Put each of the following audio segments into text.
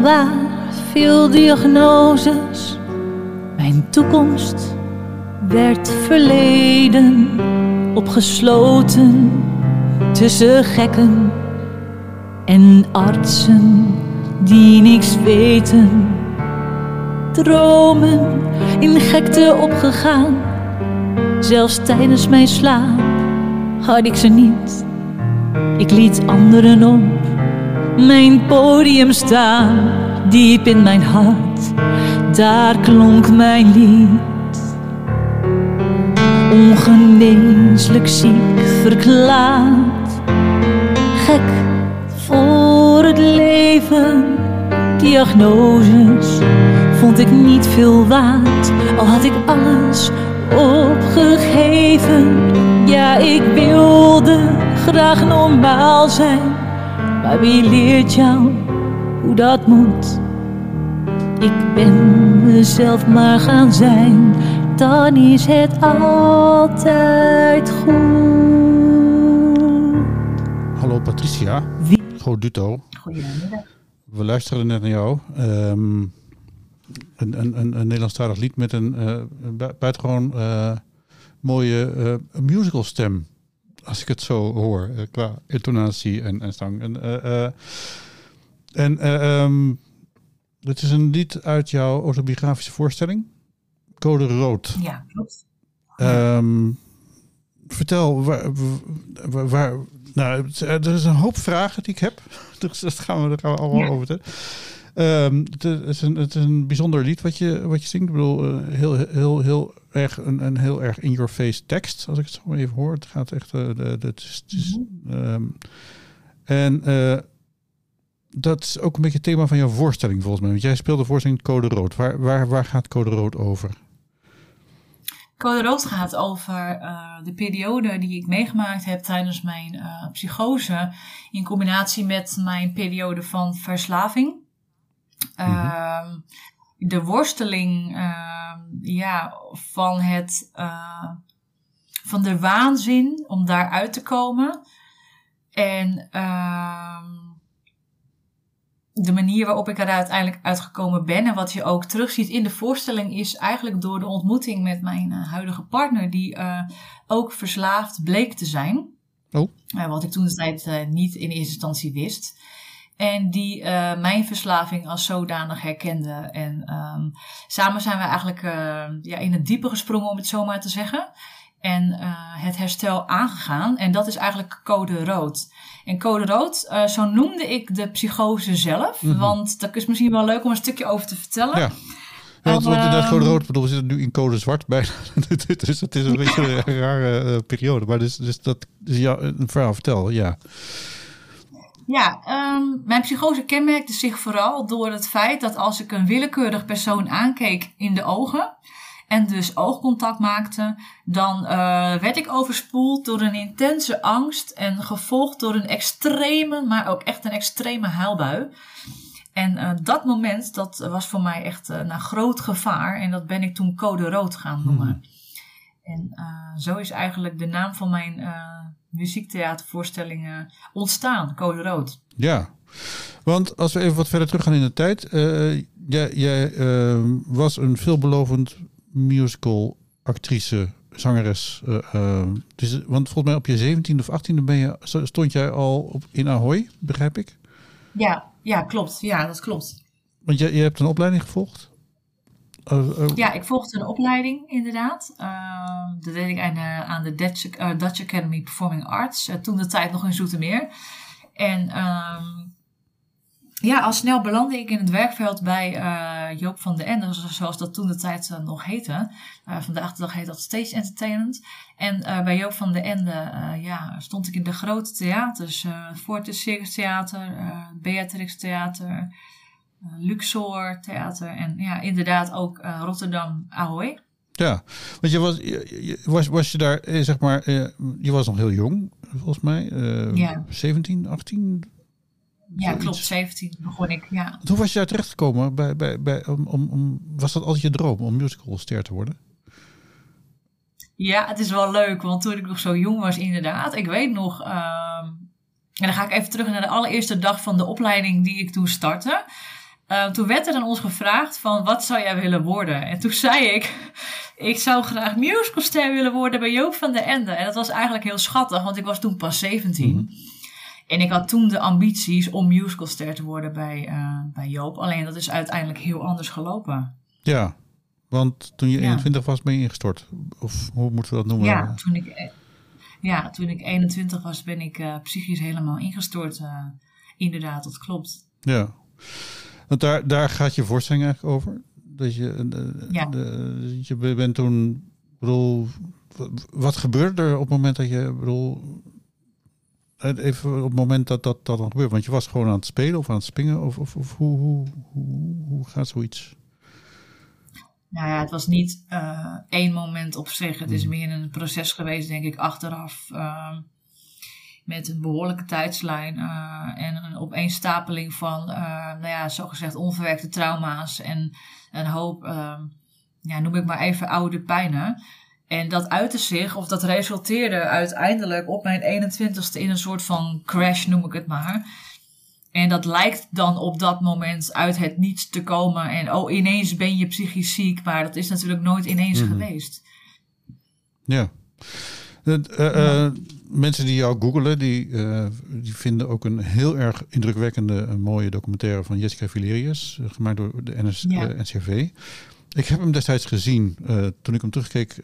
ontelbaar veel diagnoses. Mijn toekomst werd verleden, opgesloten tussen gekken en artsen die niks weten. Dromen in gekte opgegaan, zelfs tijdens mijn slaap had ik ze niet. Ik liet anderen op mijn podium staan, diep in mijn hart, daar klonk mijn lied. Ongeneeslijk ziek verklaard, gek voor het leven. Diagnoses vond ik niet veel waard, al had ik alles opgegeven. Ja, ik wilde graag normaal zijn, maar wie leert jou hoe dat moet? Ik ben mezelf maar gaan zijn, dan is het altijd goed. Hallo Patricia. Wie? Goduto. Goedemiddag. We luisterden net naar jou. Ehm, een, een, een, een Nederlandstalig lied met een eh, bu- buitengewoon eh, mooie eh, musical stem. Als ik het zo hoor, eh, qua intonatie en, en zang. En, eh, eh, en eh, ehm, het is een lied uit jouw autobiografische voorstelling. Code Rood. Ja, klopt. Ehm, vertel, waar, waar, waar- nou, er is een hoop vragen die ik heb. Dus dat gaan we, daar gaan we allemaal Ja. over. Ehm, het, is een, het is een bijzonder lied wat je, wat je zingt. Ik bedoel, eh, heel, heel, heel erg, een, een heel erg in-your-face tekst, als ik het zo maar even hoor. Het gaat echt, eh, de, is, ehm, en eh, dat is ook een beetje het thema van jouw voorstelling volgens mij. Want jij speelde de voorstelling Code Rood. Waar, waar, waar gaat Code Rood over? Code Rood gaat over de periode die ik meegemaakt heb tijdens mijn psychose. In combinatie met mijn periode van verslaving. Ehm, de worsteling ehm, ja, van, het, eh, van de waanzin om daaruit te komen. En ehm, de manier waarop ik er uiteindelijk uitgekomen ben en wat je ook terugziet in de voorstelling is eigenlijk door de ontmoeting met mijn eh, huidige partner, die eh, ook verslaafd bleek te zijn. Oh. Wat ik toen de tijd niet in eerste instantie wist. En die eh, mijn verslaving als zodanig herkende. En ehm, samen zijn we eigenlijk eh, ja, in het diepe gesprongen, om het zo maar te zeggen. En eh, het herstel aangegaan. En dat is eigenlijk code rood. En code rood, eh, zo noemde ik de psychose zelf. Mhm. Want dat is misschien wel leuk om een stukje over te vertellen. Ja. Ja, want, want inderdaad, Ehm, code rood, bedoel, we zitten nu in code zwart bijna. dus het is een beetje een rare periode. Maar dus, dus dat is ja, een verhaal, vertel, ja. Ja, ehm, mijn psychose kenmerkte zich vooral door het feit dat als ik een willekeurig persoon aankeek in de ogen en dus oogcontact maakte, dan eh, werd ik overspoeld door een intense angst en gevolgd door een extreme, maar ook echt een extreme huilbui. En eh, dat moment, dat was voor mij echt een nou, groot gevaar en dat ben ik toen code rood gaan noemen. En eh, zo is eigenlijk de naam van mijn eh muziektheatervoorstellingen ontstaan, Code Rood. Ja, want als we even wat verder teruggaan in de tijd. eh, jij jij eh, was een veelbelovend musical actrice, zangeres. eh, dus, want volgens mij op je 17e of 18e ben je, stond jij al op, in Ahoy, begrijp ik? Ja, ja, klopt. Ja, dat klopt. Want je, je hebt een opleiding gevolgd? Eh, eh, Ja, ik volgde een opleiding inderdaad. Ehm, dat deed ik aan de, aan de Dutch, eh, Academy Performing Arts. eh, toen de tijd nog in Zoetermeer. En ehm, ja, al snel belandde ik in het werkveld bij eh, Joop van den Ende, zoals dat toen de tijd nog heette. Vandaag de dag heet dat Stage Entertainment. En bij Joop van den Ende ja, stond ik in de grote theaters. Fortis Circus Theater, Beatrix Theater, Luxor Theater en ja, inderdaad ook eh, Rotterdam Ahoy. Ja, want je was, je, was, was je daar, eh, zeg maar, eh, je was nog heel jong, volgens mij. eh, Ja. 17, 18. Ja, Zoiets. klopt. 17 begon ik, ja. Hoe was je daar terechtgekomen? Bij, bij, bij, om, om, om, was dat altijd je droom om musicalster te worden? Ja, het is wel leuk, want toen ik nog zo jong was, inderdaad. Ik weet nog, ehm, En dan ga ik even terug naar de allereerste dag van de opleiding die ik toen startte. Uh, toen werd er aan ons gevraagd van wat zou jij willen worden? En toen zei ik, ik zou graag musicalster willen worden bij Joop van der Ende. En dat was eigenlijk heel schattig, want ik was toen pas 17. Mhm. En ik had toen de ambities om musicalster te worden bij, uh, bij Joop. Alleen dat is uiteindelijk heel anders gelopen. Ja, want toen je 21 was ben je ingestort. Of hoe moeten we dat noemen? Ja, toen ik, eh, ja, toen ik 21 was ben ik uh, psychisch helemaal ingestort. inderdaad, dat klopt. Ja. Want daar, daar gaat je voorstelling eigenlijk over. Dat je, ja. de, je bent toen, bedoel, wat gebeurde er op het moment dat je, bedoel, even op het moment dat dat, dat dan gebeurt? Want je was gewoon aan het spelen of aan het springen, of, of, of hoe, hoe, hoe, hoe gaat zoiets? Nou ja, het was niet uh, één moment op zich. Het is hmm. meer een proces geweest, denk ik, achteraf. Uh, met een behoorlijke tijdslijn uh, en een opeenstapeling van, uh, nou ja, zogezegd onverwerkte trauma's en een hoop, uh, ja, noem ik maar even oude pijnen. En dat uitte zich, of dat resulteerde uiteindelijk op mijn 21ste in een soort van crash, noem ik het maar. En dat lijkt dan op dat moment uit het niets te komen. En oh, ineens ben je psychisch ziek. Maar dat is natuurlijk nooit ineens mhm. geweest. Ja. Uh, mensen die jou googelen, die, uh, die vinden ook een heel erg indrukwekkende, mooie documentaire van Jessica Valerius, uh, gemaakt door de NS, ja. NCRV. Ik heb hem destijds gezien. toen ik hem terugkeek,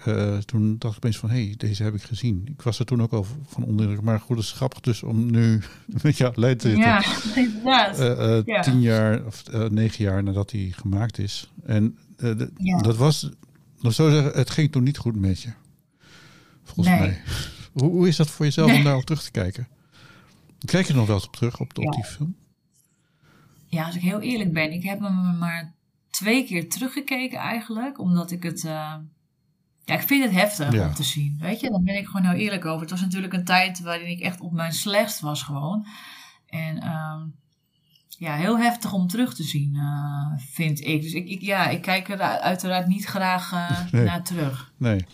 toen dacht ik opeens van, hé, hey, deze heb ik gezien. Ik was er toen ook al van onder Maar goed, het is grappig dus om nu met jou leid te Ja, inderdaad. ja. Tien jaar of negen jaar nadat hij gemaakt is. En dat was, zo zeggen, het ging toen niet goed met je. Volgens nee. mij. Hoe, hoe, is dat voor jezelf om daarop terug te kijken? Kijk je nog wel eens op terug op, op die film? Ja, als ik heel eerlijk ben, ik heb hem maar twee keer teruggekeken eigenlijk, omdat ik het. Uh, ja, ik vind het heftig om te zien. Weet je, dan ben ik gewoon heel eerlijk over. Het was natuurlijk een tijd waarin ik echt op mijn slechtst was gewoon. En uh, ja, heel heftig om terug te zien, uh, vind ik. Dus ik, ik, ja, ik kijk er uiteraard niet graag uh, nee. naar terug. Nee.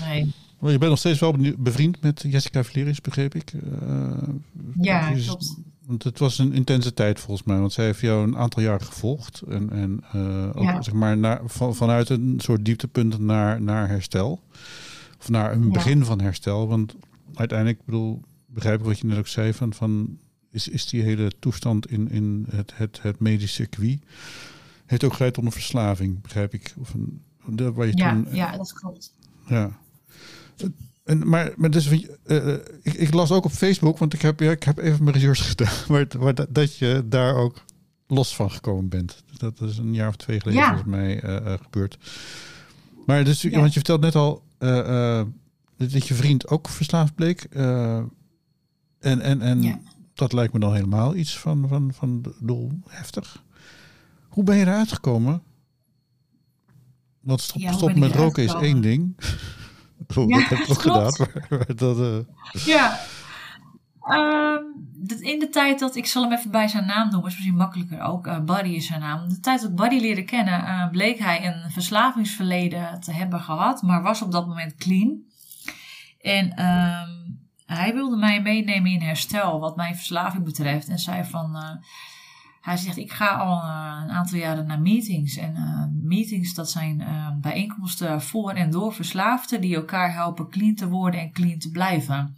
Nee. Maar je bent nog steeds wel bevriend met Jessica Valeris, begreep ik. Uh, ja, klopt. Want het was een intense tijd volgens mij, want zij heeft jou een aantal jaar gevolgd. En, en uh, ook ja. zeg maar naar, van, vanuit een soort dieptepunt naar, naar herstel. Of naar een begin van herstel. Want uiteindelijk, bedoel, begrijp ik wat je net ook zei, van, van is, is die hele toestand in, in het, het, het medisch circuit, heeft ook geleid tot een verslaving, begrijp ik. Of een, waar je ja, toen, ja, dat klopt. Ja. En, maar maar dus, uh, ik, ik, las ook op Facebook, want ik heb, ja, ik heb even mijn research gedaan, dat, dat je daar ook los van gekomen bent. Dat is een jaar of twee geleden ja. volgens mij uh, gebeurd. Maar dus, ja. want je vertelt net al dat je vriend ook verslaafd bleek. en en, en ja. dat lijkt me dan helemaal iets van, van, van doel heftig. Hoe ben je eruit gekomen? Want stop, stop met roken is één ding. Ja, dat heb ik ook gedaan. Maar, dat, uh... Ja. Um, in de tijd dat, ik zal hem even bij zijn naam noemen, is misschien makkelijker ook. Uh, Buddy is zijn naam. De tijd dat ik Buddy leerde kennen, uh, bleek hij een verslavingsverleden te hebben gehad, maar was op dat moment clean. En um, hij wilde mij meenemen in herstel, wat mijn verslaving betreft. En zei van, hij zegt, ik ga al uh, een aantal jaren naar meetings. En uh, meetings, dat zijn uh, bijeenkomsten voor en door verslaafden die elkaar helpen clean te worden en clean te blijven.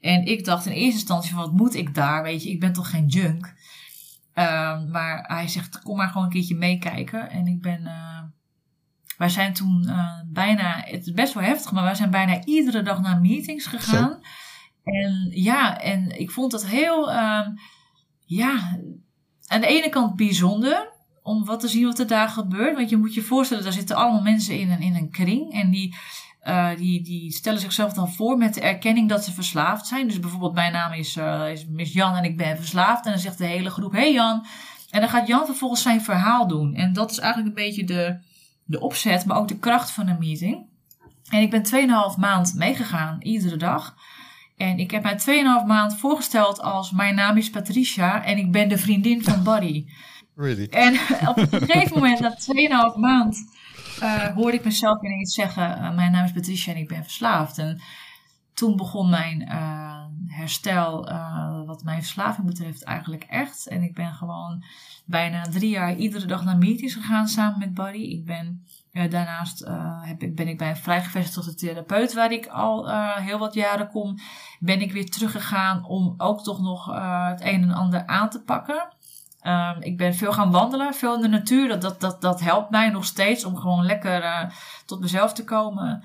En ik dacht in eerste instantie van, wat moet ik daar? Weet je, ik ben toch geen junk? Ehm, maar hij zegt, kom maar gewoon een keertje meekijken. En ik ben, wij zijn toen bijna, het is best wel heftig, maar wij zijn bijna iedere dag naar meetings gegaan. Zo. En ja, en ik vond het heel, ehm, ja, aan de ene kant bijzonder om wat te zien wat er daar gebeurt. Want je moet je voorstellen, daar zitten allemaal mensen in een, in een kring. En die, uh, die, die stellen zichzelf dan voor met de erkenning dat ze verslaafd zijn. Dus bijvoorbeeld, mijn naam is, uh, is Miss Jan en ik ben verslaafd. En dan zegt de hele groep, hey Jan. En dan gaat Jan vervolgens zijn verhaal doen. En dat is eigenlijk een beetje de, de opzet, maar ook de kracht van een meeting. En ik ben 2,5 maand meegegaan, iedere dag. En ik heb mij 2,5 maand voorgesteld als mijn naam is Patricia en ik ben de vriendin van Buddy. Really? En op een gegeven moment, na 2,5 maand, uh, hoorde ik mezelf ineens zeggen: uh, Mijn naam is Patricia en ik ben verslaafd. En toen begon mijn uh, herstel, wat mij mijn verslaving betreft eigenlijk echt. En ik ben gewoon bijna drie jaar iedere dag naar meetings gegaan samen met Barry. Ik ben uh, daarnaast uh, heb ik, ben ik bij een vrijgevestigde therapeut waar ik al uh, heel wat jaren kom. Ben ik weer teruggegaan om ook toch nog het een en ander aan te pakken. Um, ik ben veel gaan wandelen, veel in de natuur. Dat, dat, dat, dat helpt mij nog steeds om gewoon lekker tot mezelf te komen.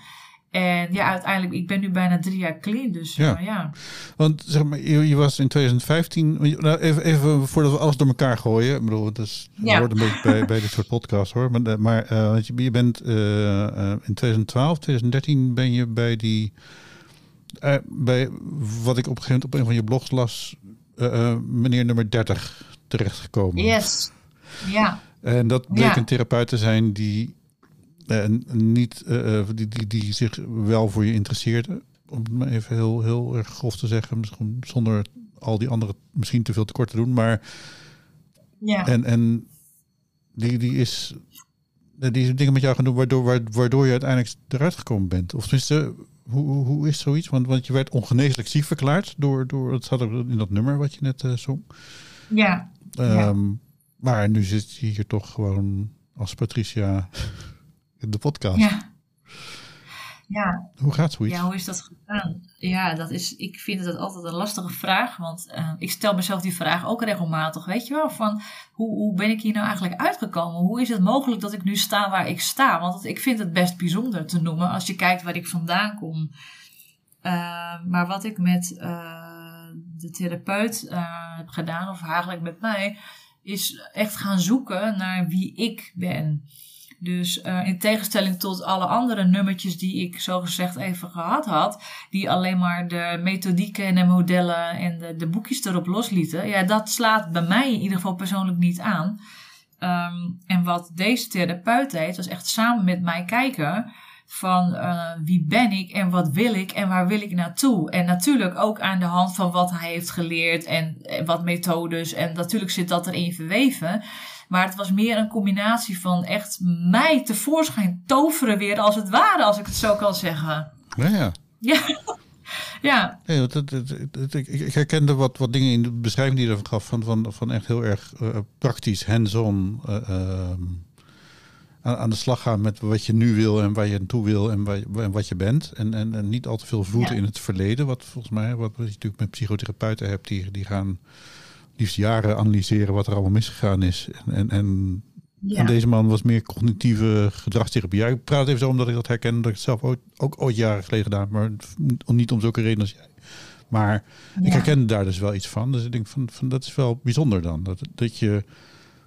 En ja, uiteindelijk, ik ben nu bijna drie jaar clean. Dus ja. Uh, ja. Want zeg maar, je, je, was in 2015, nou, even, even voordat we alles door elkaar gooien. Ik bedoel, is, ja. hoort een beetje bij, bij dit soort podcasts hoor. Maar, maar uh, je, je bent uh, in 2012, 2013 ben je bij die, bij wat ik op een gegeven moment op een van je blogs las, meneer nummer 30 terechtgekomen. Yes, ja. En dat bleek een therapeut te zijn die en niet, uh, die, die, die zich wel voor je interesseerde. Om het maar even heel, heel erg grof te zeggen. Misschien zonder al die andere misschien te veel tekort te doen. Maar. Ja. En, en die, die is. Die dingen met jou gaan doen waardoor, waardoor je uiteindelijk eruit gekomen bent. Of tenminste, hoe, hoe is zoiets? Want, want je werd ongeneeslijk ziek verklaard door, door het zat er in dat nummer wat je net uh, zong. Ja. Um, ja. Maar nu zit je hier toch gewoon als Patricia de podcast. Ja. Ja. Hoe gaat zoiets? Ja, hoe is dat gedaan? Ja, dat is, ik vind het altijd een lastige vraag. Want uh, ik stel mezelf die vraag ook regelmatig. Weet je wel, van hoe, hoe ben ik hier nou eigenlijk uitgekomen? Hoe is het mogelijk dat ik nu sta waar ik sta? Want ik vind het best bijzonder te noemen als je kijkt waar ik vandaan kom. Uh, maar wat ik met uh, de therapeut heb gedaan, of eigenlijk met mij, is echt gaan zoeken naar wie ik ben. Dus uh, in tegenstelling tot alle andere nummertjes die ik zogezegd even gehad had, die alleen maar de methodieken en de modellen en de, de boekjes erop loslieten, ja, dat slaat bij mij in ieder geval persoonlijk niet aan. Um, en wat deze therapeut deed, was echt samen met mij kijken van uh, wie ben ik en wat wil ik en waar wil ik naartoe. En natuurlijk ook aan de hand van wat hij heeft geleerd en, en wat methodes. En natuurlijk zit dat erin verweven. Maar het was meer een combinatie van echt mij tevoorschijn toveren weer als het ware, als ik het zo kan zeggen. Ja, ja. Ja. ja. Nee, dat, ik, ik herkende wat, wat dingen in de beschrijving die je ervan gaf, van, van, van echt heel erg uh, praktisch, hands-on. Uh, uh, aan, aan, de slag gaan met wat je nu wil en waar je naartoe wil en, waar, en wat je bent. En, en, en niet al te veel voeten ja. in het verleden. Wat volgens mij, wat, wat je natuurlijk met psychotherapeuten hebt, die, die gaan liefst jaren analyseren wat er allemaal misgegaan is. En, en, en, ja. en deze man was meer cognitieve gedragstherapie. Ja, ik praat even zo omdat ik dat herken, dat ik het zelf ooit, ook ooit jaren geleden gedaan maar niet om zulke redenen als jij. Maar ja. ik herkende daar dus wel iets van. Dus ik denk van, van dat is wel bijzonder dan. Dat, dat je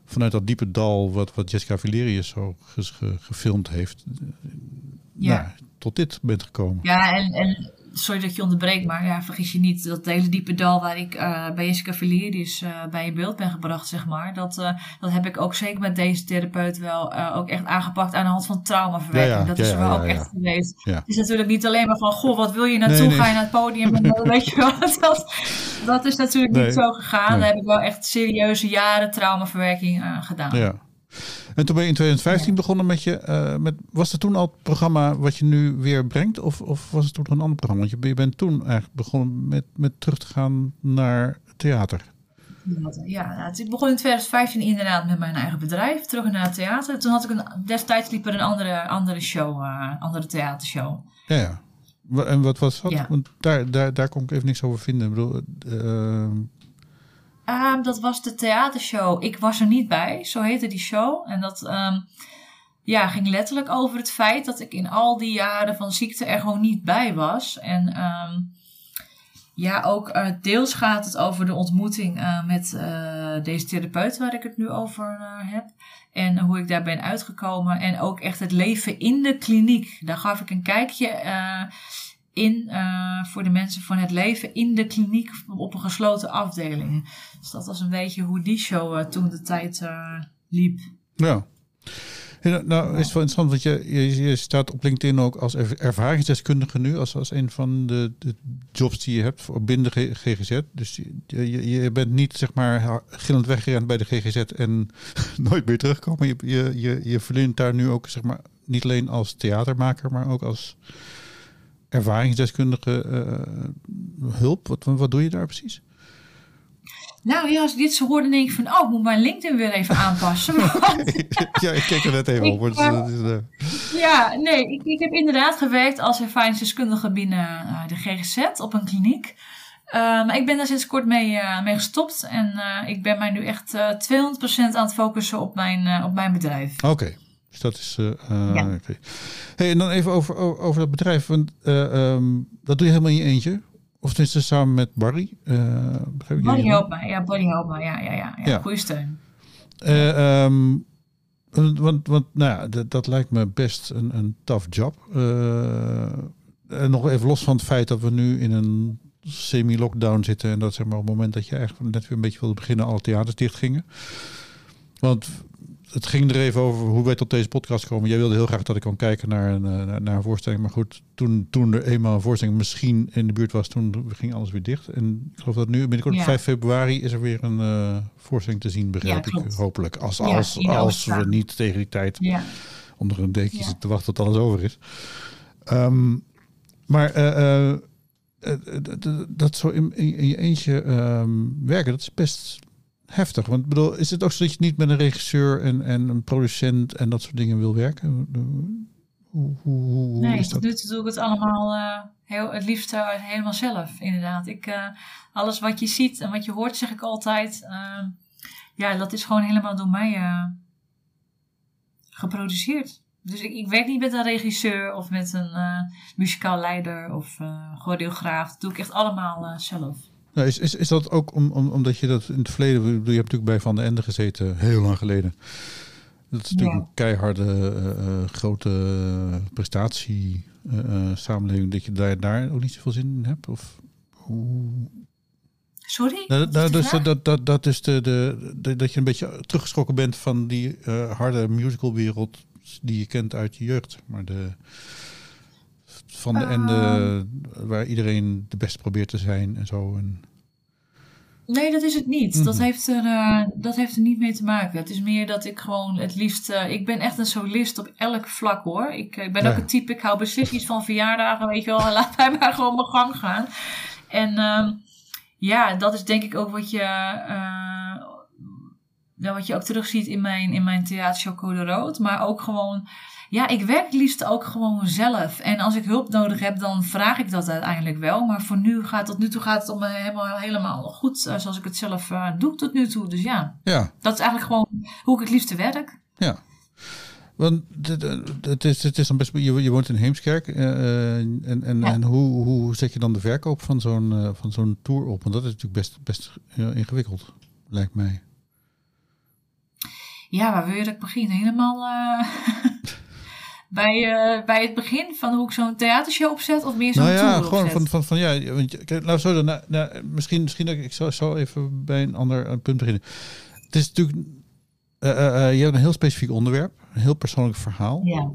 vanuit dat diepe dal, wat, wat Jessica Valerius zo ge, gefilmd heeft, ja. Nou, tot dit bent gekomen. Ja, en, en sorry dat je onderbreekt, maar ja, vergis je niet, dat hele diepe dal waar ik uh, bij Jessica Valerius uh, bij in beeld ben gebracht, zeg maar, dat, uh, dat heb ik ook zeker met deze therapeut wel ook echt aangepakt aan de hand van traumaverwerking. Ja, ja, dat is er wel ook echt geweest. Het is natuurlijk niet alleen maar van, goh, wat wil je naartoe? Nee, nee. Ga je naar het podium? En, weet je wel, dat, dat is natuurlijk niet zo gegaan. Daar heb ik wel echt serieuze jaren traumaverwerking aan gedaan. En toen ben je in 2015 begonnen met je. Uh, met, was het toen al het programma wat je nu weer brengt? Of, of was het toen een ander programma? Want je, je bent toen eigenlijk begonnen met, met terug te gaan naar theater. Ja, ik begon in 2015 inderdaad met mijn eigen bedrijf, terug naar het theater. Toen had ik een, destijds liep er een andere, andere show, uh, andere theatershow. Ja, ja. En wat was dat? Ja. Want daar, daar, daar kon ik even niks over vinden. Ik bedoel, uh, Um, dat was de theatershow. Ik was er niet bij, zo heette die show. En dat um, ja, ging letterlijk over het feit dat ik in al die jaren van ziekte er gewoon niet bij was. En um, ja, ook uh, deels gaat het over de ontmoeting uh, met uh, deze therapeut waar ik het nu over heb. En hoe ik daar ben uitgekomen. En ook echt het leven in de kliniek. Daar gaf ik een kijkje in uh, voor de mensen van het leven in de kliniek op een gesloten afdeling. Dus dat was een beetje hoe die show uh, toen de tijd uh, liep. Ja. nou, is het wel interessant, want je, je, staat op LinkedIn ook als ervaringsdeskundige nu, als, als een van de, de jobs die je hebt voor binnen de GGZ. Dus je, je, bent niet zeg maar gillend weggerend bij de GGZ en nooit meer terugkomen. Je, je, je, je verleent daar nu ook zeg maar niet alleen als theatermaker, maar ook als ervaringsdeskundige uh, hulp? Wat, wat doe je daar precies? Nou ja, als ik dit zo hoorde, denk ik van, oh, ik moet mijn LinkedIn weer even aanpassen. ja, ik keek er net even op. Dus, uh, ja, nee, ik, ik heb inderdaad gewerkt als ervaringsdeskundige binnen uh, de GGZ op een kliniek. maar ik ben daar sinds kort mee, mee gestopt en ik ben mij nu echt 200% aan het focussen op mijn, op mijn bedrijf. Oké. Dus dat is. Uh, ja. Hey, en dan even over, over dat bedrijf. Want um, dat doe je helemaal in je eentje. Of tenminste samen met Barry. Barry helpt mij. Ja, Barry helpt mij. Ja, ja, ja. ja. Goeie steun. Um, want, want nou ja, dat, dat lijkt me best een, een tough job. en nog even los van het feit dat we nu in een semi-lockdown zitten. En dat zeg maar op het moment dat je eigenlijk net weer een beetje wilde beginnen, alle theaters dicht gingen. Want het ging er even over hoe wij tot deze podcast komen. Jij wilde heel graag dat ik kon kijken naar een, eh, naar, een voorstelling. Maar goed, toen, toen er eenmaal een voorstelling misschien in de buurt was, toen ging alles weer dicht. En ik geloof dat nu binnenkort ja. 5 februari is er weer een uh, voorstelling te zien, begrijp ik. Hopelijk. Als, als, als we niet tegen die tijd onder een dekje zitten te wachten tot alles over is. Um, maar uh, dat zo in, in, je eentje um, werken, dat is best heftig. Want bedoel, is het ook zo dat je niet met een regisseur en, en een producent en dat soort dingen wil werken? Hoe, hoe, hoe nee, is dat? nu doe ik het allemaal uh, heel, het liefst uh, helemaal zelf, inderdaad. Ik, uh, alles wat je ziet en wat je hoort, zeg ik altijd, ja, dat is gewoon helemaal door mij geproduceerd. Dus ik, ik, werk niet met een regisseur of met een muzikaal leider of choreograaf. Dat doe ik echt allemaal zelf. Nou, is, is, is dat ook om, om, omdat je dat in het verleden, je hebt natuurlijk bij Van de Ende gezeten, heel lang geleden. Dat is natuurlijk een keiharde, uh, uh, grote prestatie uh, samenleving, dat je daar, daar ook niet zoveel zin in hebt? Of hoe... Sorry? Nou, nou dus dat, dat, dat is de, de, de, dat je een beetje teruggeschrokken bent van die harde musicalwereld die je kent uit je jeugd. Maar de, van de ende ehm. waar iedereen de beste probeert te zijn en zo. En... Nee, dat is het niet. dat, mhm. heeft er, uh, dat heeft er niet mee te maken. Het is meer dat ik gewoon het liefst. Uh, ik ben echt een solist op elk vlak hoor. Ik, ik ben ook een type, ik hou beslist iets van verjaardagen, weet je wel. Laat mij maar gewoon mijn gang gaan. En uh, ja, dat is denk ik ook wat je. Uh, wat je ook terugziet in mijn, in mijn theatershow Code Rood. Maar ook gewoon ja, ik werk het liefst ook gewoon zelf. En als ik hulp nodig heb, dan vraag ik dat uiteindelijk wel. Maar voor nu gaat tot nu toe gaat het om helemaal, helemaal goed eh, zoals ik het zelf uh, doe tot nu toe. Dus ja, ja, dat is eigenlijk gewoon hoe ik het liefste werk. Ja. Want het is, het is dan best, je, je woont in Heemskerk. Uh, en en, en hoe, hoe zet je dan de verkoop van zo'n van zo'n tour op? Want dat is natuurlijk best, best ingewikkeld, lijkt mij. Ja, waar wil je dat ik begin? Helemaal bij, uh, bij het begin van hoe ik zo'n theatershow opzet of meer zo'n nou ja, gewoon van, van, van ja, want laat zo dan, nou, nou, misschien, misschien dat ik, ik zal, zal even bij een ander punt beginnen. Het is natuurlijk, uh, uh, je hebt een heel specifiek onderwerp, een heel persoonlijk verhaal. Ja.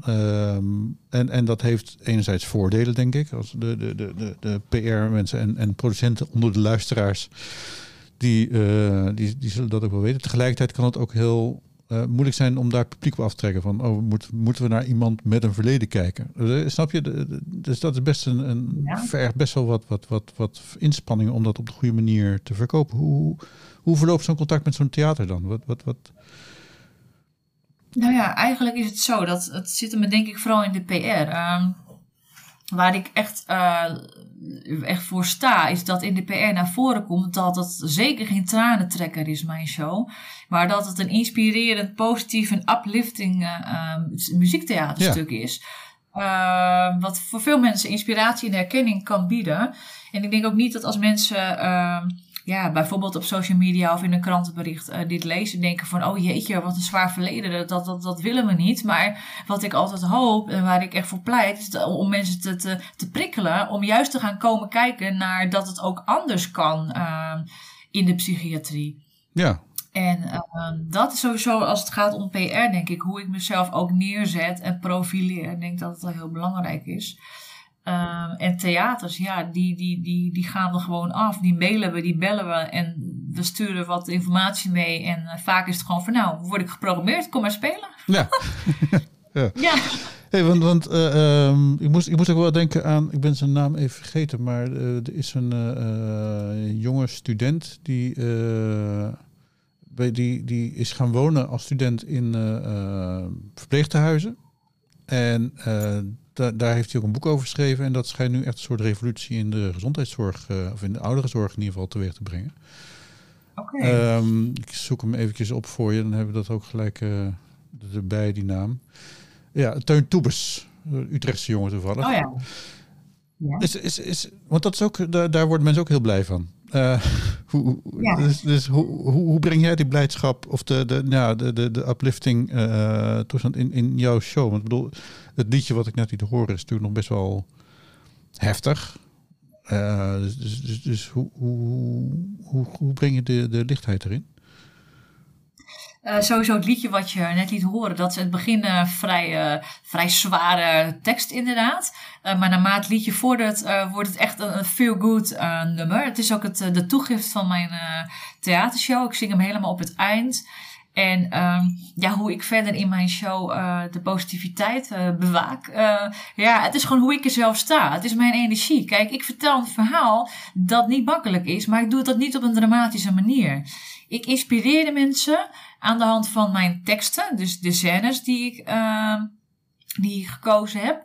Um, en, en dat heeft enerzijds voordelen, denk ik, als de, de, de, de, de PR-mensen en, en producenten onder de luisteraars. Die, die, die zullen dat ook wel weten. Tegelijkertijd kan het ook heel uh, moeilijk zijn om daar publiek op af te trekken. Van, oh, moet, moeten we naar iemand met een verleden kijken? Uh, snap je? Dus dat is best een, een ja. vergt best wel wat, wat, wat, wat inspanningen om dat op de goede manier te verkopen. Hoe, hoe verloopt zo'n contact met zo'n theater dan? Wat, wat, wat? Nou ja, eigenlijk is het zo dat het zit me denk ik vooral in de PR. Um, ehm, waar ik echt, uh, echt voor sta, is dat in de PR naar voren komt dat het zeker geen tranentrekker is, mijn show. Maar dat het een inspirerend, positief en uplifting uh, muziektheaterstuk is. Uh, wat voor veel mensen inspiratie en herkenning kan bieden. En ik denk ook niet dat als mensen ja, bijvoorbeeld op social media of in een krantenbericht uh, dit lezen, denken van, oh jeetje, wat een zwaar verleden, dat, dat, dat willen we niet. Maar wat ik altijd hoop en waar ik echt voor pleit, is om mensen te, te, te prikkelen, om juist te gaan komen kijken naar dat het ook anders kan uh, in de psychiatrie. Ja. En uh, dat is sowieso, als het gaat om PR, denk ik, hoe ik mezelf ook neerzet en profileer. Ik denk dat het wel heel belangrijk is. Uh, en theaters, ja, die, die, die, die gaan er gewoon af. Die mailen we, die bellen we en we sturen wat informatie mee. En uh, vaak is het gewoon van, nou, word ik geprogrammeerd, kom maar spelen. Ja. ja. ja. Hey, want want uh, um, ik, moest, ik moest ook wel denken aan, ik ben zijn naam even vergeten, maar uh, er is een jonge student die, bij die, die is gaan wonen als student in verpleegtehuizen. En da daar heeft hij ook een boek over geschreven. En dat schijnt nu echt een soort revolutie in de gezondheidszorg, of in de ouderenzorg in ieder geval, teweeg te brengen. Okay. Um, ik zoek hem eventjes op voor je, dan hebben we dat ook gelijk erbij, die naam. Ja, Teun Toebes, Utrechtse jongen toevallig. Oh ja. ja. Is, is, is, want dat is ook, daar, daar worden mensen ook heel blij van. Uh, hoe, ja. Dus, dus hoe, hoe, hoe, breng jij die blijdschap of de, de, nou, de, de, de uplifting uh, toestand in, in jouw show? Want ik bedoel, het liedje wat ik net liet horen is natuurlijk nog best wel heftig. Uh, dus dus, dus, dus hoe, hoe, hoe, hoe breng je de, de lichtheid erin? Uh, sowieso het liedje wat je net liet horen, dat is het begin uh, vrij, uh, vrij zware tekst inderdaad. maar naarmate het liedje vordert, wordt het echt een, een feel-good nummer. Het is ook het, de toegift van mijn theatershow. Ik zing hem helemaal op het eind. En um, ja, hoe ik verder in mijn show de positiviteit bewaak. ja, het is gewoon hoe ik er zelf sta. Het is mijn energie. Kijk, ik vertel een verhaal dat niet makkelijk is, maar ik doe dat niet op een dramatische manier. Ik inspireer de mensen aan de hand van mijn teksten, dus de scènes die ik, uh, die ik gekozen heb.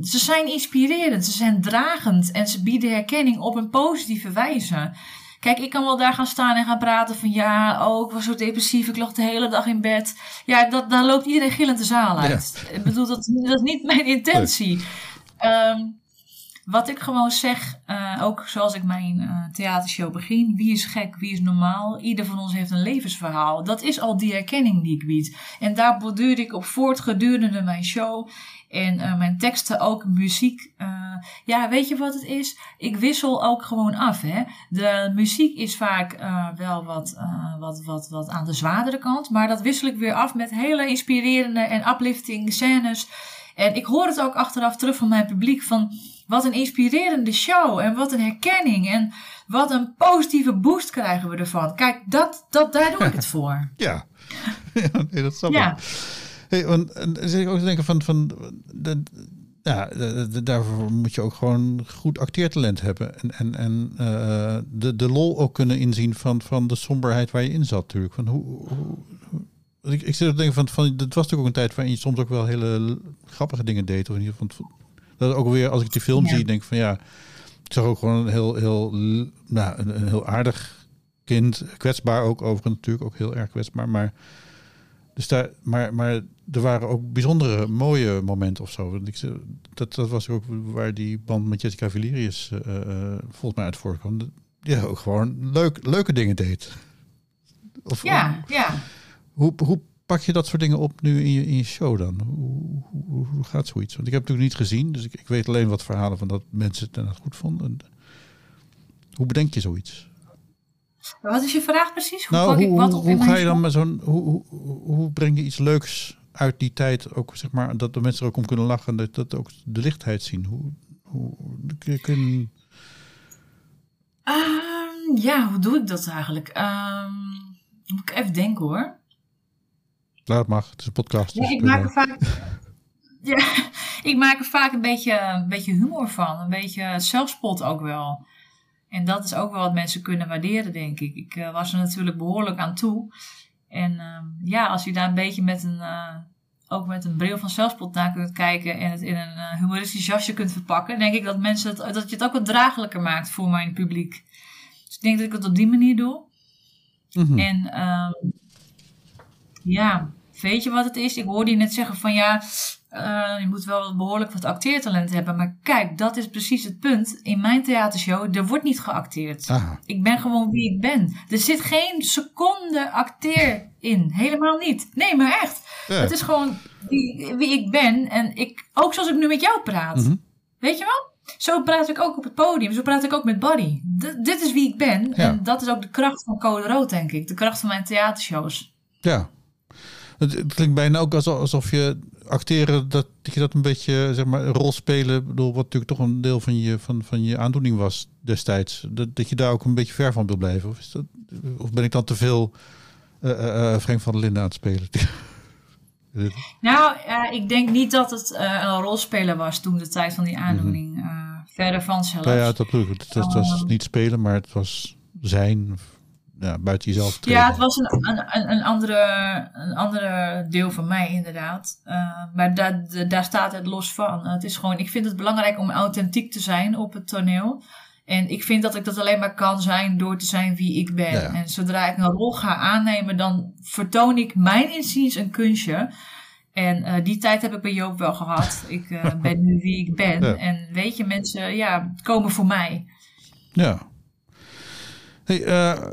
Ze zijn inspirerend, ze zijn dragend en ze bieden herkenning op een positieve wijze. Kijk, ik kan wel daar gaan staan en gaan praten van ja, oh, ik was zo depressief, ik lag de hele dag in bed. Ja, dat, dan loopt iedereen gillend de zaal uit. Ik bedoel, dat, dat is niet mijn intentie. Um, wat ik gewoon zeg, uh, ook zoals ik mijn uh, theatershow begin, wie is gek, wie is normaal? Ieder van ons heeft een levensverhaal. Dat is al die herkenning die ik bied. En daar borduur ik op voort gedurende mijn show. En uh, mijn teksten ook, muziek. ja, weet je wat het is? Ik wissel ook gewoon af. Hè? De muziek is vaak wel wat, wat, wat, wat aan de zwaardere kant. Maar dat wissel ik weer af met hele inspirerende en uplifting scènes. En ik hoor het ook achteraf terug van mijn publiek van wat een inspirerende show en wat een herkenning en wat een positieve boost krijgen we ervan. Kijk, dat, dat, daar doe ik het voor. ja. ja, nee, dat snap ja. Hey, want, dan zit ik ook te denken van, van de, ja, de, daarvoor moet je ook gewoon goed acteertalent hebben. En, en, en uh, de, de lol ook kunnen inzien van, van de somberheid waar je in zat natuurlijk. Van hoe, hoe, ik, ik zit te denken van, van, het was natuurlijk ook een tijd waarin je soms ook wel hele grappige dingen deed. Of in ieder geval dat ook weer, als ik die film zie, denk van ja, ik zag ook gewoon een heel, heel, nou, een, een heel aardig kind. Kwetsbaar ook overigens natuurlijk, ook heel erg kwetsbaar. Maar, dus daar, maar, maar er waren ook bijzondere mooie momenten of zo. Dat, dat was ook waar die band met Jessica Valerius uh, volgens mij uit voorkwam. Ja, ook gewoon leuk, leuke dingen deed. Of, ja, ja. Hoe, hoe pak je dat soort dingen op nu in je, in je show dan? Hoe, hoe, hoe gaat zoiets? Want ik heb het natuurlijk niet gezien, dus ik, ik weet alleen wat verhalen van dat mensen het goed vonden. Hoe bedenk je zoiets? Wat is je vraag precies? Hoe, nou, hoe, wat op hoe ga je dan met zo'n. Hoe, breng je iets leuks uit die tijd ook, zeg maar, dat de mensen er ook om kunnen lachen, dat, dat ook de lichtheid zien? Hoe, hoe kun um, ja, hoe doe ik dat eigenlijk? Um, moet ik even denken hoor. Het mag. Het is een podcast. Dus ik, maak er vaak, ja, ik maak er vaak een beetje, een beetje humor van. Een beetje zelfspot ook wel. En dat is ook wel wat mensen kunnen waarderen, denk ik. Ik uh, was er natuurlijk behoorlijk aan toe. En uh, ja, als je daar een beetje met een, uh, ook met een bril van zelfspot naar kunt kijken en het in een uh, humoristisch jasje kunt verpakken, denk ik dat, mensen het, dat je het ook wat draaglijker maakt voor mijn publiek. Dus ik denk dat ik het op die manier doe. Mm -hmm. En ja, weet je wat het is? Ik hoorde je net zeggen van ja, uh, je moet wel behoorlijk wat acteertalent hebben. Maar kijk, dat is precies het punt. In mijn theatershow, er wordt niet geacteerd. Aha. Ik ben gewoon wie ik ben. Er zit geen seconde acteer in. Helemaal niet. Nee, maar echt. Het is gewoon wie, wie, ik ben. En ik, ook zoals ik nu met jou praat. Mm -hmm. Weet je wel? Zo praat ik ook op het podium. Zo praat ik ook met Buddy. D dit is wie ik ben. Ja. En dat is ook de kracht van Code Rood, denk ik. De kracht van mijn theatershows. Ja, het, klinkt bijna ook alsof je acteren, dat, je dat een beetje, zeg maar, een rol spelen, bedoel, wat natuurlijk toch een deel van je, van, van je aandoening was destijds. Dat, dat je daar ook een beetje ver van wil blijven. Of, is dat, of ben ik dan te veel uh, uh, Frank van der Linden aan het spelen? Nou, ik denk niet dat het een rolspeler was toen de tijd van die mhm. aandoening. verder van zelfs. Ja, ja dat Het, het, was ehm. niet spelen, maar het was zijn ja, buiten jezelf treden. Ja, het was een, een, een, andere, een andere deel van mij inderdaad. Uh, maar daar, daar staat het los van. Het is gewoon, ik vind het belangrijk om authentiek te zijn op het toneel. En ik vind dat ik dat alleen maar kan zijn door te zijn wie ik ben. En zodra ik een rol ga aannemen, dan vertoon ik mijn inziens een kunstje. En uh, die tijd heb ik bij Joop wel gehad. Ik uh, ben nu wie ik ben. En weet je, mensen ja, komen voor mij. Ja. Hey, uh,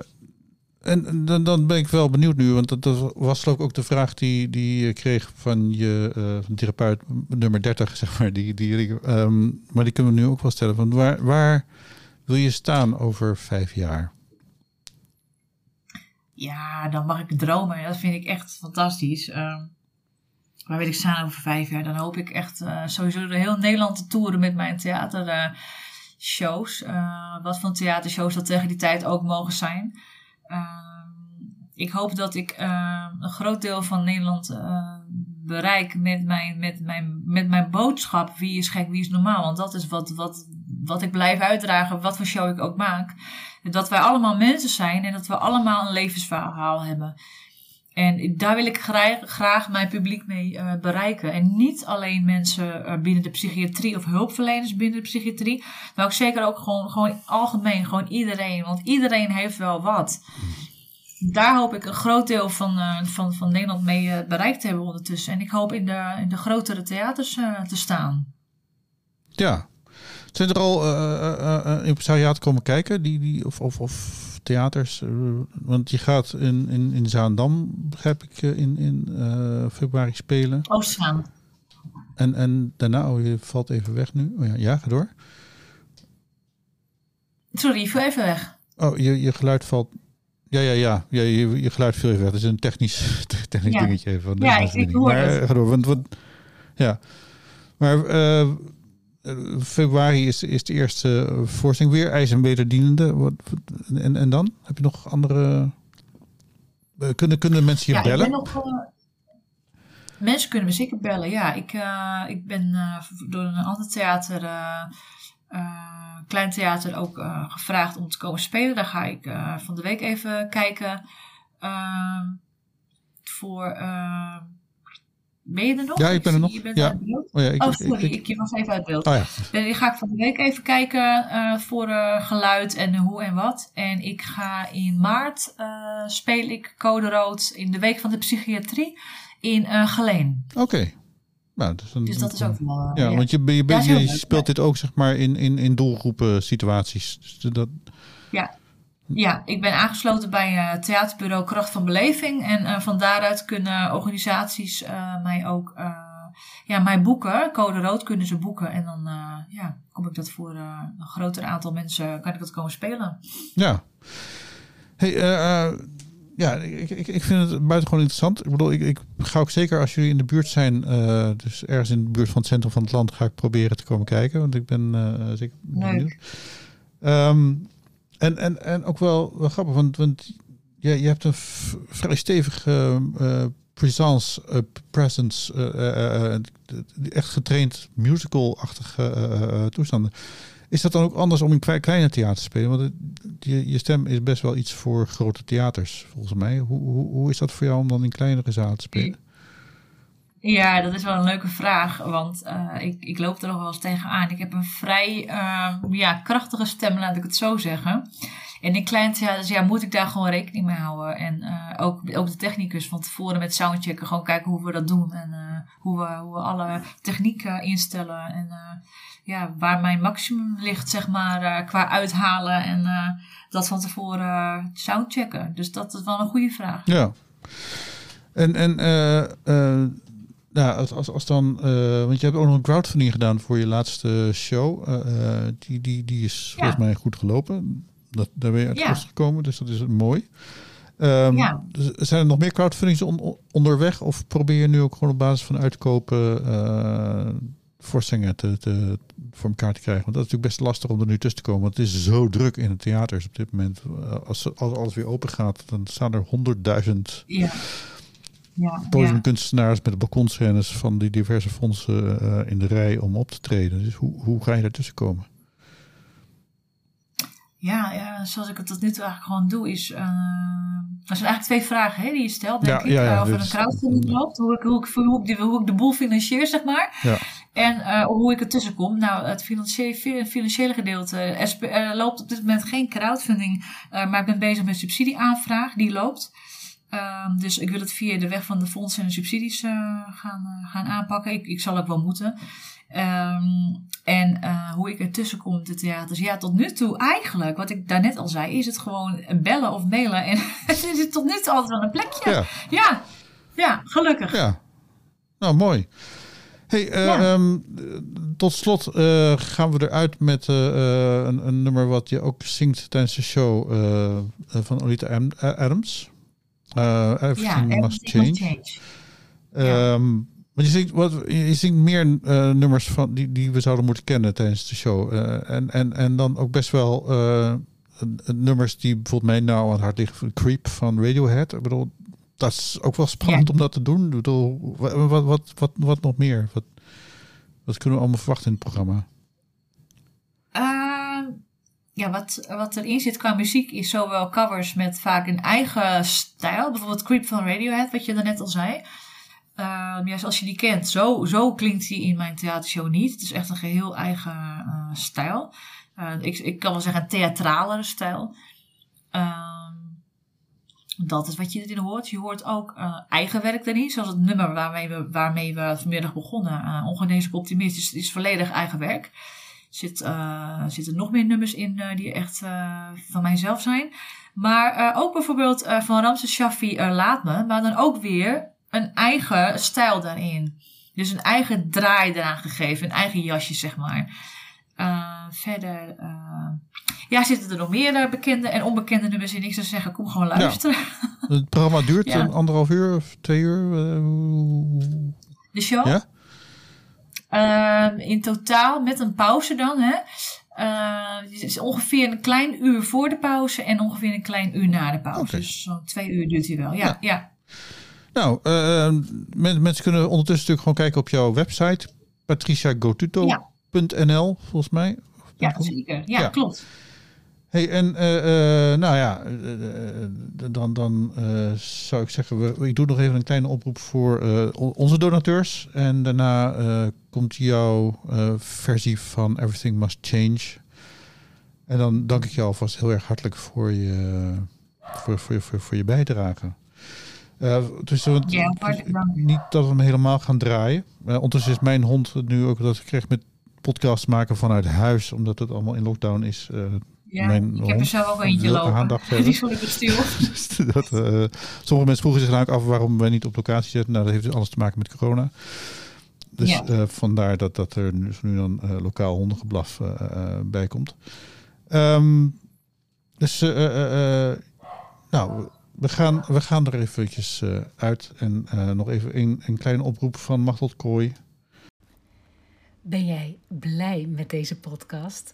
en dan, dan ben ik wel benieuwd nu, want dat, was ook de vraag die, die je kreeg van je uh, therapeut nummer 30, zeg maar. Die, die, um, maar die kunnen we nu ook wel stellen. Van waar, waar wil je staan over vijf jaar? Ja, dan mag ik dromen. Dat vind ik echt fantastisch. Uh, waar wil ik staan over vijf jaar? Dan hoop ik echt uh, sowieso de heel Nederland te toeren met mijn theatershows. Uh, wat voor theatershows dat tegen die tijd ook mogen zijn. Ehm, ik hoop dat ik ehm, een groot deel van Nederland uh, bereik met mijn, met, mijn, met mijn boodschap. Wie is gek, wie is normaal? Want dat is wat, wat, wat ik blijf uitdragen, wat voor show ik ook maak. Dat wij allemaal mensen zijn en dat we allemaal een levensverhaal hebben. En daar wil ik graag, graag mijn publiek mee uh, bereiken. En niet alleen mensen uh, binnen de psychiatrie of hulpverleners binnen de psychiatrie. Maar ook zeker ook gewoon, gewoon algemeen, gewoon iedereen. Want iedereen heeft wel wat. Daar hoop ik een groot deel van, uh, van, van Nederland mee bereikt te hebben ondertussen. En ik hoop in de, in de grotere theaters te staan. Ja. Zijn er al uh, komen kijken? Die, die, of, of, of theaters? Eh, want je gaat in, in, in Zaandam, begrijp ik, eh, in, in uh, februari spelen. Oostzaan. En, en daarna, oh, je valt even weg nu. Oh ja, ja ga door. Sorry, viel even weg. Oh, je, je geluid valt. Ja, ja, ja. ja je, je geluid viel even weg. Dat is een technisch, technisch dingetje even. Van ja, ik, ik hoor maar, het. Ga door, want, want, ja. Maar uh, eh, februari is, is de eerste uh, voorstelling weer. IJs en wederdienende. Wat, en, en dan? Heb je nog andere... Uh, kunnen, kunnen mensen je ja, bellen? Ik ben nog, mensen kunnen me zeker bellen, ja. Ik, ik ben door een ander theater, klein theater, ook gevraagd om te komen spelen. Daar ga ik van de week even kijken. voor ben je er nog? Ja, ik ben er nog. ja. Oh, ja, ik, oh, sorry, ik, ik, was even uit beeld. Oh, ja. Dan ga ik van de week even kijken uh, voor uh, geluid en hoe en wat. En ik ga in maart uh, speel ik Code Rood in de week van de psychiatrie in Geleen. Oké. Okay. Nou, dus, een, dus dat is ook wel. Ja, want je, je, je, je speelt dit ook zeg maar in, in, in doelgroepen situaties. Dus dat, ja, ja, ik ben aangesloten bij uh, theaterbureau Kracht van Beleving. En uh, van daaruit kunnen organisaties uh, mij ook ja, mij boeken. Code rood kunnen ze boeken. En dan ja, kom ik dat voor een groter aantal mensen, kan ik dat komen spelen. Ja. Hey, ja, ik, ik, ik vind het buitengewoon interessant. Ik bedoel, ik, ik ga ook zeker als jullie in de buurt zijn, dus ergens in de buurt van het centrum van het land, ga ik proberen te komen kijken. Want ik ben zeker benieuwd. Um, en, en, en ook wel, wel grappig, want, want je, je hebt een vrij stevige uh, presence, uh, presence, uh, echt getraind musical-achtige toestanden. Is dat dan ook anders om in kleine theater te spelen? Want je, je stem is best wel iets voor grote theaters, volgens mij. Hoe, hoe, hoe is dat voor jou om dan in kleinere zalen te spelen? Ja, dat is wel een leuke vraag, want uh, ik, ik loop er nog wel eens tegenaan. Ik heb een vrij uh, ja, krachtige stem, laat ik het zo zeggen. En in klein theaters ja, moet ik daar gewoon rekening mee houden. En uh, ook, ook de technicus van tevoren met soundchecken, gewoon kijken hoe we dat doen. En hoe, we, hoe we alle technieken instellen. En ja, waar mijn maximum ligt, zeg maar, qua uithalen. En dat van tevoren soundchecken. Dus dat is wel een goede vraag. Ja. En, en nou, als, als, als dan, uh, want je hebt ook nog een crowdfunding gedaan voor je laatste show. Uh, die, die, die is volgens mij goed gelopen. Dat, daar ben je uit ja. gekomen, dus dat is mooi. Um, ja. Zijn er nog meer crowdfundings on, onderweg? Of probeer je nu ook gewoon op basis van uitkopen uh, voorstellingen te, te, voor elkaar te krijgen? Want dat is natuurlijk best lastig om er nu tussen te komen. Want het is zo druk in de theaters op dit moment. Als, als alles weer open gaat, dan staan er honderdduizend... Ja ja, podiumkunstenaars met balkonscènes van die diverse fondsen in de rij om op te treden. Dus hoe, hoe ga je daartussen komen? Ja, ja, zoals ik het tot nu toe eigenlijk gewoon doe, is. Uh, er zijn eigenlijk twee vragen hè, die je stelt, denk ik. Ja, of er een crowdfunding loopt, hoe ik, hoe, ik, hoe, ik, hoe ik de boel financier, zeg maar. Ja. En uh, hoe ik er tussen kom. Nou, het financiële, financiële gedeelte. Er loopt op dit moment geen crowdfunding, maar ik ben bezig met subsidieaanvraag, die loopt. Uh, dus ik wil het via de weg van de fondsen en de subsidies gaan, gaan aanpakken. Ik, ik zal ook wel moeten. Um, en uh, hoe ik ertussen kom de theaters. Ja, tot nu toe eigenlijk, wat ik daarnet al zei, is het gewoon bellen of mailen. En het is tot nu toe altijd wel een plekje. Ja, ja, ja gelukkig. Ja, nou mooi. Hey, uh, um, tot slot uh, gaan we eruit met uh, een, een, nummer wat je ook zingt tijdens de show van Olita Adams. Everything ja, Must Change. Must change. Um, want je zingt, wat, je zingt meer uh, nummers van, die, die we zouden moeten kennen tijdens de show. Uh, en, en, en dan ook best wel uh, nummers die bijvoorbeeld mij nou aan het hart liggen. Creep van Radiohead. Ik bedoel, dat is ook wel spannend om dat te doen. Ik bedoel, wat, wat, wat, wat, nog meer? Wat, wat kunnen we allemaal verwachten in het programma? Ehm, ja, wat, wat erin zit qua muziek is zowel covers met vaak een eigen stijl. Bijvoorbeeld Creep van Radiohead, wat je daarnet al zei. Um, ja, je die kent, zo, zo klinkt die in mijn theatershow niet. Het is echt een geheel eigen uh, stijl. Uh, ik, ik kan wel zeggen een theatralere stijl. Um, dat is wat je erin hoort. Je hoort ook uh, eigen werk daarin. Zoals het nummer waarmee we, waarmee we vanmiddag begonnen. Ongeneeslijk optimistisch is, is volledig eigen werk. Zit, zitten nog meer nummers in die echt van mijzelf zijn. Maar ook bijvoorbeeld van Ramses Shaffi Laat Me. Maar dan ook weer een eigen stijl daarin. Dus een eigen draai eraan gegeven, een eigen jasje, zeg maar. Uh, verder, uh, ja, zitten er nog meer uh, bekende en onbekende nummers in. Ik zou zeggen, kom gewoon luisteren. Het programma duurt ja. een anderhalf uur of twee uur. De show? Ja? Ehm, in totaal, met een pauze dan, hè. het is ongeveer een klein uur voor de pauze en ongeveer een klein uur na de pauze. Okay. Dus zo'n twee uur duurt hij wel. ja. ja. ja. Nou, uh, mensen kunnen ondertussen natuurlijk gewoon kijken op jouw website. patriciagotuto.nl, volgens mij. Ja, zeker. Ja, klopt. Hey, en uh, uh, nou ja, dan, dan zou ik zeggen, we, ik doe nog even een kleine oproep voor onze donateurs. En daarna komt jouw versie van Everything Must Change. En dan dank ik jou alvast heel erg hartelijk voor je, voor, voor, voor, voor je bijdrage. Dus ja, niet dat we hem helemaal gaan draaien. Ondertussen is mijn hond nu ook dat ik kreeg met podcasts maken vanuit huis, omdat het allemaal in lockdown is. Uh, ja, mijn ik heb er zo ook eentje lopen. Die is ik stil. dat, sommige mensen vroegen zich eigenlijk af waarom wij niet op locatie zitten. Nou, dat heeft dus alles te maken met corona. Dus ja. vandaar dat, dat er nu, nu dan lokaal hondengeblaf bij komt. Um, dus nou, we gaan, we gaan er eventjes uh, uit. En uh, nog even een, een kleine oproep van Machtel Kooi. Ben jij blij met deze podcast?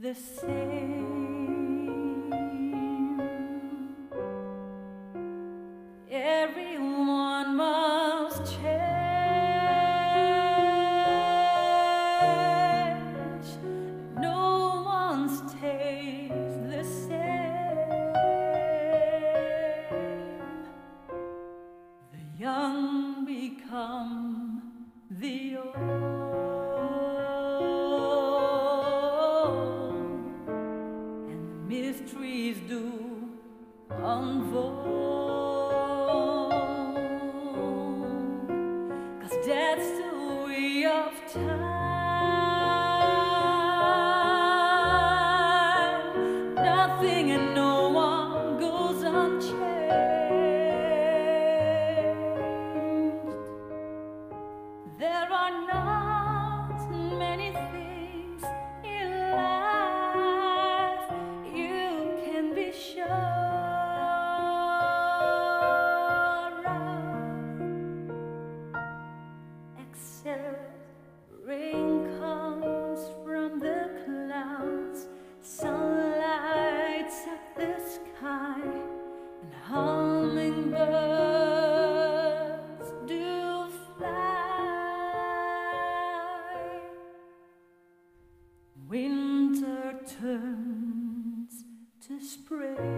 The same. pray.